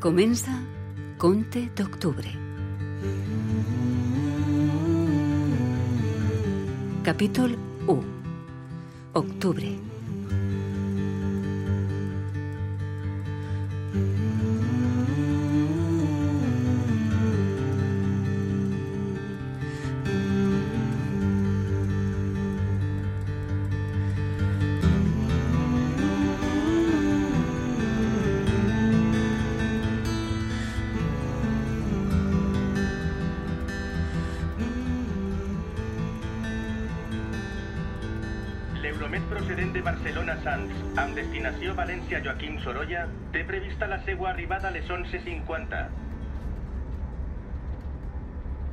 Comença Conte d'Octubre. Capítol 1. Octubre. L'Euromet procedent de Barcelona-Sants, amb destinació València-Joaquim Sorolla, té prevista la seva arribada a les 11.50.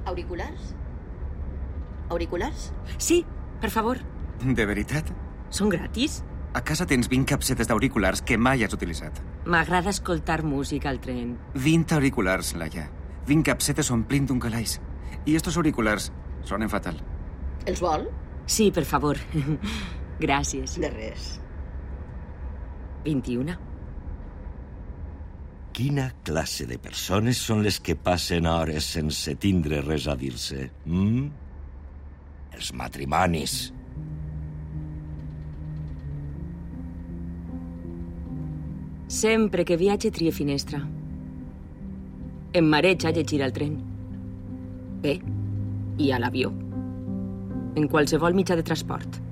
Auriculars? Auriculars? Sí, per favor. De veritat? Són gratis? A casa tens 20 capsetes d'auriculars que mai has utilitzat. M'agrada escoltar música al tren. 20 auriculars, Laia. 20 capsetes omplint un calaix. I estos auriculars sonen fatal. Els vol? Sí, per favor. Gràcies. De res. 21. Quina classe de persones són les que passen hores sense tindre res a dir-se? Mm? Els matrimonis. Sempre que viatge trie finestra. Em mareja llegir al tren. Bé, i a l'avió. En qualsevol mitjà de transport.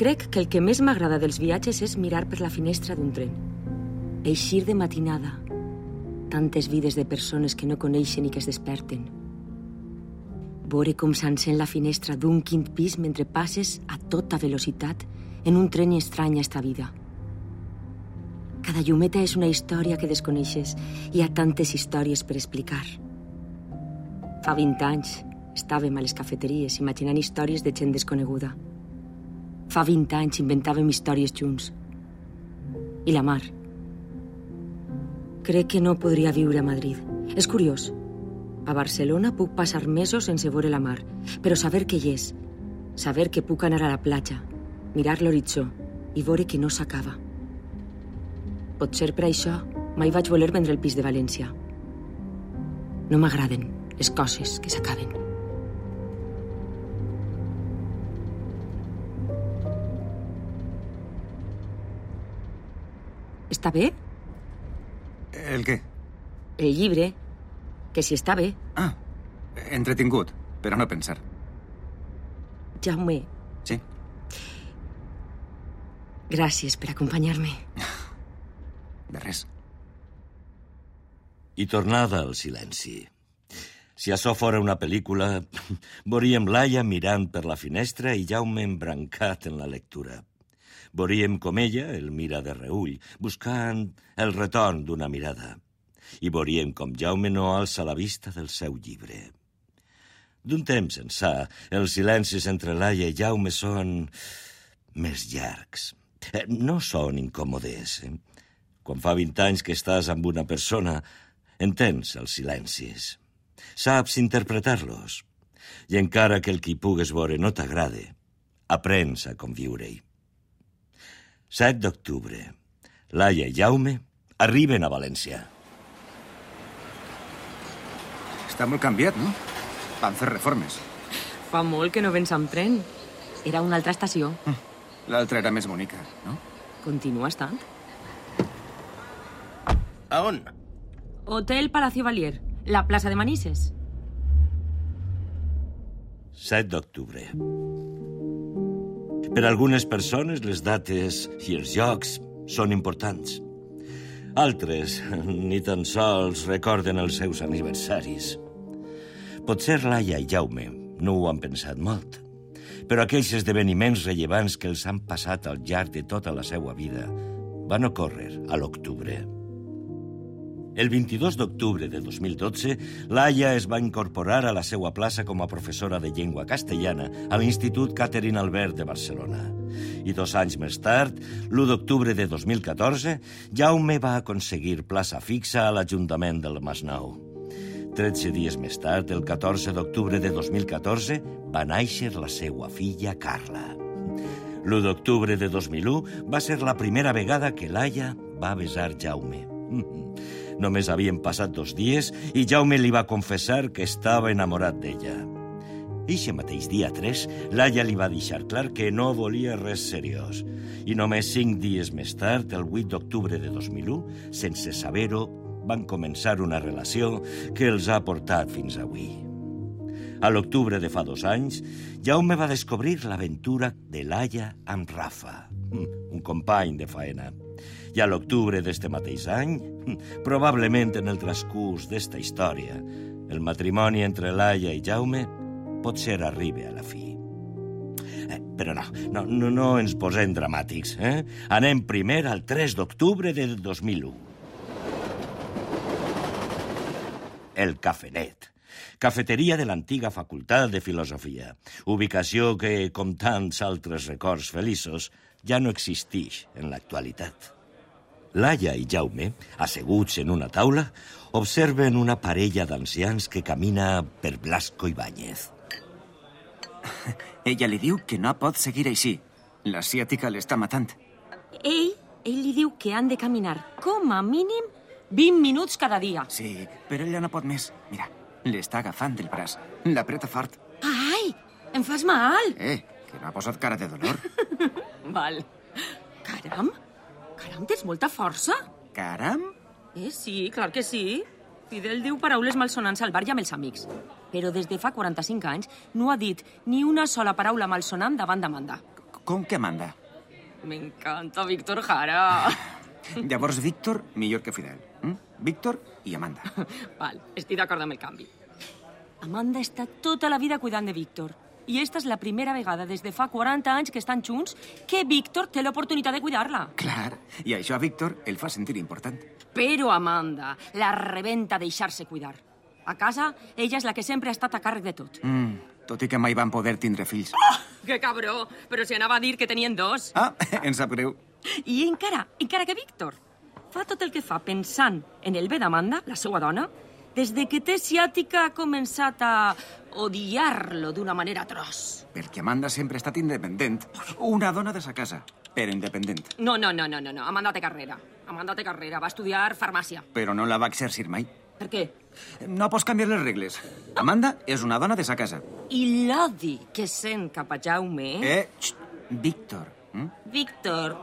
Crec que el que més m'agrada dels viatges és mirar per la finestra d'un tren. Eixir de matinada. Tantes vides de persones que no coneixen i que es desperten. Veure com s'encén la finestra d'un quint pis mentre passes a tota velocitat en un tren estrany a esta vida. Cada llumeta és una història que desconeixes. Hi ha tantes històries per explicar. Fa 20 anys estàvem a les cafeteries imaginant històries de gent desconeguda. Fa 20 anys inventàvem històries junts. I la mar. Crec que no podria viure a Madrid. És curiós. A Barcelona puc passar mesos sense veure la mar, però saber que hi és, saber que puc anar a la platja, mirar l'horitzó i veure que no s'acaba. Potser per això mai vaig voler vendre el pis de València. No m'agraden les coses que s'acaben. Està bé? El què? El llibre. Que si està bé. Ah, entretingut, però no pensar. Jaume, Sí? gràcies per acompanyar-me. De res. I tornada al silenci. Si això fora una pel·lícula, veuríem Laia mirant per la finestra i Jaume embrancat en la lectura. Veuríem com ella el mira de reull, buscant el retorn d'una mirada. I veuríem com Jaume no alça la vista del seu llibre. D'un temps ençà, els silencis entre Laia i Jaume són més llargs. Eh, No són incòmodes. Eh? Quan fa 20 anys que estàs amb una persona, entens els silencis. Saps interpretar-los. I encara que el que hi pugues veure no t'agrade, aprens a conviure-hi. 7 d'octubre. Laia i Jaume arriben a València. Està molt canviat, no? Van fer reformes. Fa molt que no vens amb tren. Era una altra estació. L'altra era més bonica, no? Continua estant. A on? Hotel Palacio Valier, la plaça de Manises. 7 d'octubre. Per algunes persones les dates i els llocs són importants. Altres ni tan sols recorden els seus aniversaris. Potser Laia i Jaume no ho han pensat molt, però aquells esdeveniments rellevants que els han passat al llarg de tota la seva vida van ocórrer a l'octubre. El 22 d'octubre de 2012, Laia es va incorporar a la seva plaça com a professora de llengua castellana a l'Institut Catherine Albert de Barcelona. I dos anys més tard, l'1 d'octubre de 2014, Jaume va aconseguir plaça fixa a l'Ajuntament del Masnou. 13 dies més tard, el 14 d'octubre de 2014, va néixer la seva filla Carla. L'1 d'octubre de 2001 va ser la primera vegada que Laia va besar Jaume. Només havien passat dos dies i Jaume li va confessar que estava enamorat d'ella. Eixe mateix dia 3, Laia li va deixar clar que no volia res seriós. I només cinc dies més tard, el 8 d'octubre de 2001, sense saber-ho, van començar una relació que els ha portat fins avui. A l'octubre de fa dos anys, Jaume va descobrir l'aventura de Laia amb Rafa, un company de faena. I a l'octubre d'este mateix any, probablement en el transcurs d'esta història, el matrimoni entre Laia i Jaume potser arribi a la fi. Eh, però no, no, no, no ens posem dramàtics. Eh? Anem primer al 3 d'octubre del 2001. El Cafenet. Cafeteria de l'antiga Facultat de Filosofia. Ubicació que, com tants altres records feliços, ja no existeix en l'actualitat. Laia i Jaume, asseguts en una taula, observen una parella d'ancians que camina per Blasco Ibáñez. Ella li diu que no pot seguir així. La ciàtica l'està matant. Ell, ell li diu que han de caminar com a mínim 20 minuts cada dia. Sí, però ella no pot més. Mira, l'està agafant del braç. L'apreta fort. Ai, em fas mal. Eh, que no ha posat cara de dolor. Val. Caram, caram, tens molta força. Caram! Eh, sí, clar que sí. Fidel diu paraules malsonants al bar i amb els amics. Però des de fa 45 anys no ha dit ni una sola paraula malsonant davant d'Amanda. Com que Amanda? M'encanta Víctor Jara. Llavors, Víctor, millor que Fidel. Mm? Víctor i Amanda. Val, estic d'acord amb el canvi. Amanda està tota la vida cuidant de Víctor. I esta és la primera vegada des de fa 40 anys que estan junts que Víctor té l'oportunitat de cuidar-la. Clar, i això a Víctor el fa sentir important. Però Amanda la rebenta deixar-se cuidar. A casa, ella és la que sempre ha estat a càrrec de tot. Mm, tot i que mai van poder tindre fills. Oh, que cabró! Però si anava a dir que tenien dos. Ah, ens sap greu. I encara, encara que Víctor fa tot el que fa pensant en el bé d'Amanda, la seva dona, des de que té ciàtica ha començat a odiar-lo d'una manera atroç. Perquè Amanda sempre ha estat independent. Una dona de sa casa, però independent. No, no, no, no, no, no. Amanda té carrera. Amanda té carrera. Va estudiar farmàcia. Però no la va exercir mai. Per què? No pots canviar les regles. Amanda és una dona de sa casa. I l'odi que sent cap a Jaume... Eh, xt, Víctor. Mm? Víctor,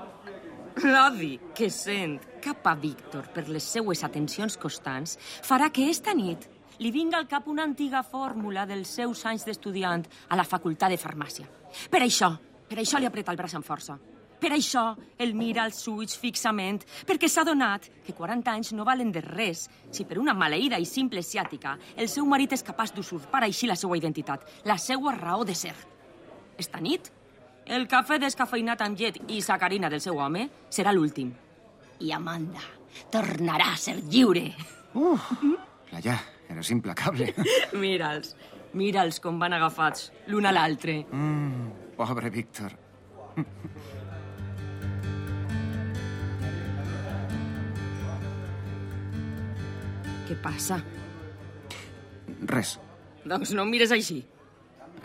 l'odi que sent cap a Víctor per les seues atencions constants farà que esta nit li vinga al cap una antiga fórmula dels seus anys d'estudiant a la facultat de farmàcia. Per això, per això li apreta el braç amb força. Per això el mira als ulls fixament, perquè s'ha donat que 40 anys no valen de res si per una maleïda i simple ciàtica el seu marit és capaç d'usurpar així la seva identitat, la seva raó de ser. Esta nit, el cafè descafeinat amb llet i sacarina del seu home serà l'últim. I Amanda tornarà a ser lliure. Uf, la ja, eres implacable. Mira'ls, mira'ls com van agafats l'un a l'altre. Mm, pobre Víctor. Què passa? Res. Doncs no em mires així.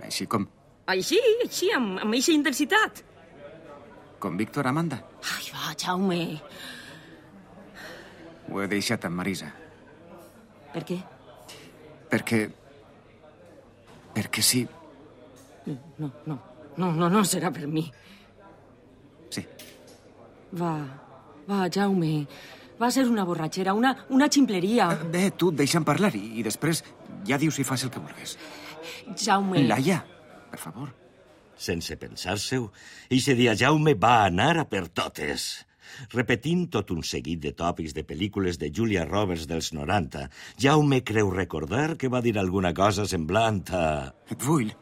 Així com... Així, així, amb, amb eixa intensitat. Com Víctor Amanda. Ai, va, Jaume. Ho he deixat amb Marisa. Per què? Perquè... Perquè sí. No, no, no, no, no serà per mi. Sí. Va, va, Jaume. Va ser una borratxera, una, una ximpleria. Bé, tu deixa'm parlar i, i després ja dius si fas el que vulguis. Jaume... Laia, per favor. Sense pensar-se-ho, eixe dia Jaume va anar a per totes. Repetint tot un seguit de tòpics de pel·lícules de Julia Roberts dels 90, Jaume creu recordar que va dir alguna cosa semblant a... Et vull.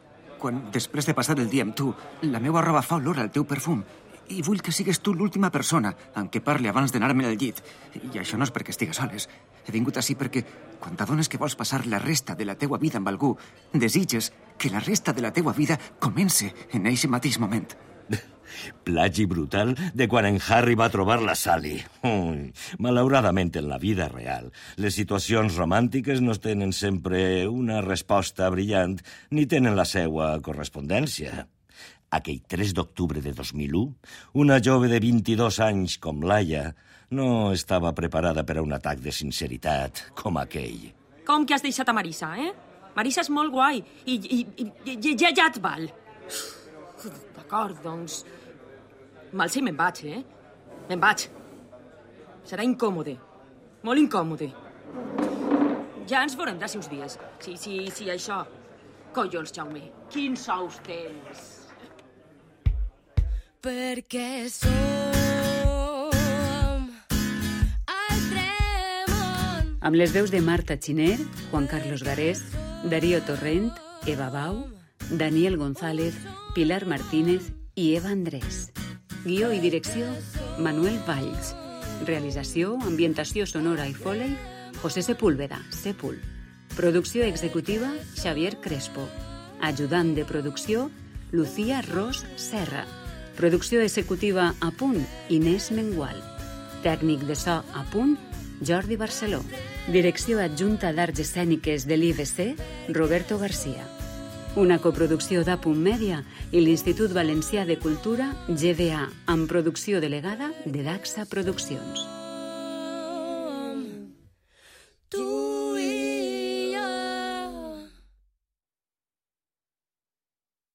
Quan, després de passar el dia amb tu, la meva roba fa olor al teu perfum. I vull que sigues tu l'última persona amb què parli abans d'anar-me al llit. I això no és perquè estigues soles. He vingut així perquè, quan t'adones que vols passar la resta de la teua vida amb algú, desitges que la resta de la teua vida comence en eixe mateix moment. Plagi brutal de quan en Harry va trobar la Sally. Ui, malauradament, en la vida real, les situacions romàntiques no tenen sempre una resposta brillant ni tenen la seva correspondència. aquell 3 d'octubre de 2001, una jove de 22 anys com Laia no estava preparada per a un atac de sinceritat com aquell. Com que has deixat a Marisa, eh? Marisa és molt guai i, i, i, i ja, ja et val. D'acord, doncs... Mal si me'n vaig, eh? Me'n vaig. Serà incòmode. Molt incòmode. Ja ens veurem d'ací uns dies. Sí, sí, sí, això. Collons, Jaume. Quins sous tens? perquè som al Tremont. Amb les veus de Marta Xiner, Juan Carlos Garés, Darío Torrent, Eva Bau, Daniel González, Pilar Martínez i Eva Andrés. Guió i direcció, Manuel Valls. Realització, ambientació sonora i foley, José Sepúlveda, Sepul. Producció executiva, Xavier Crespo. Ajudant de producció, Lucía Ros Serra. Producció executiva a punt, Inés Mengual. Tècnic de so a punt, Jordi Barceló. Direcció adjunta d'Arts Escèniques de l'IBC, Roberto García. Una coproducció d'Apunt Mèdia i l'Institut Valencià de Cultura, GVA, amb producció delegada de Daxa Produccions.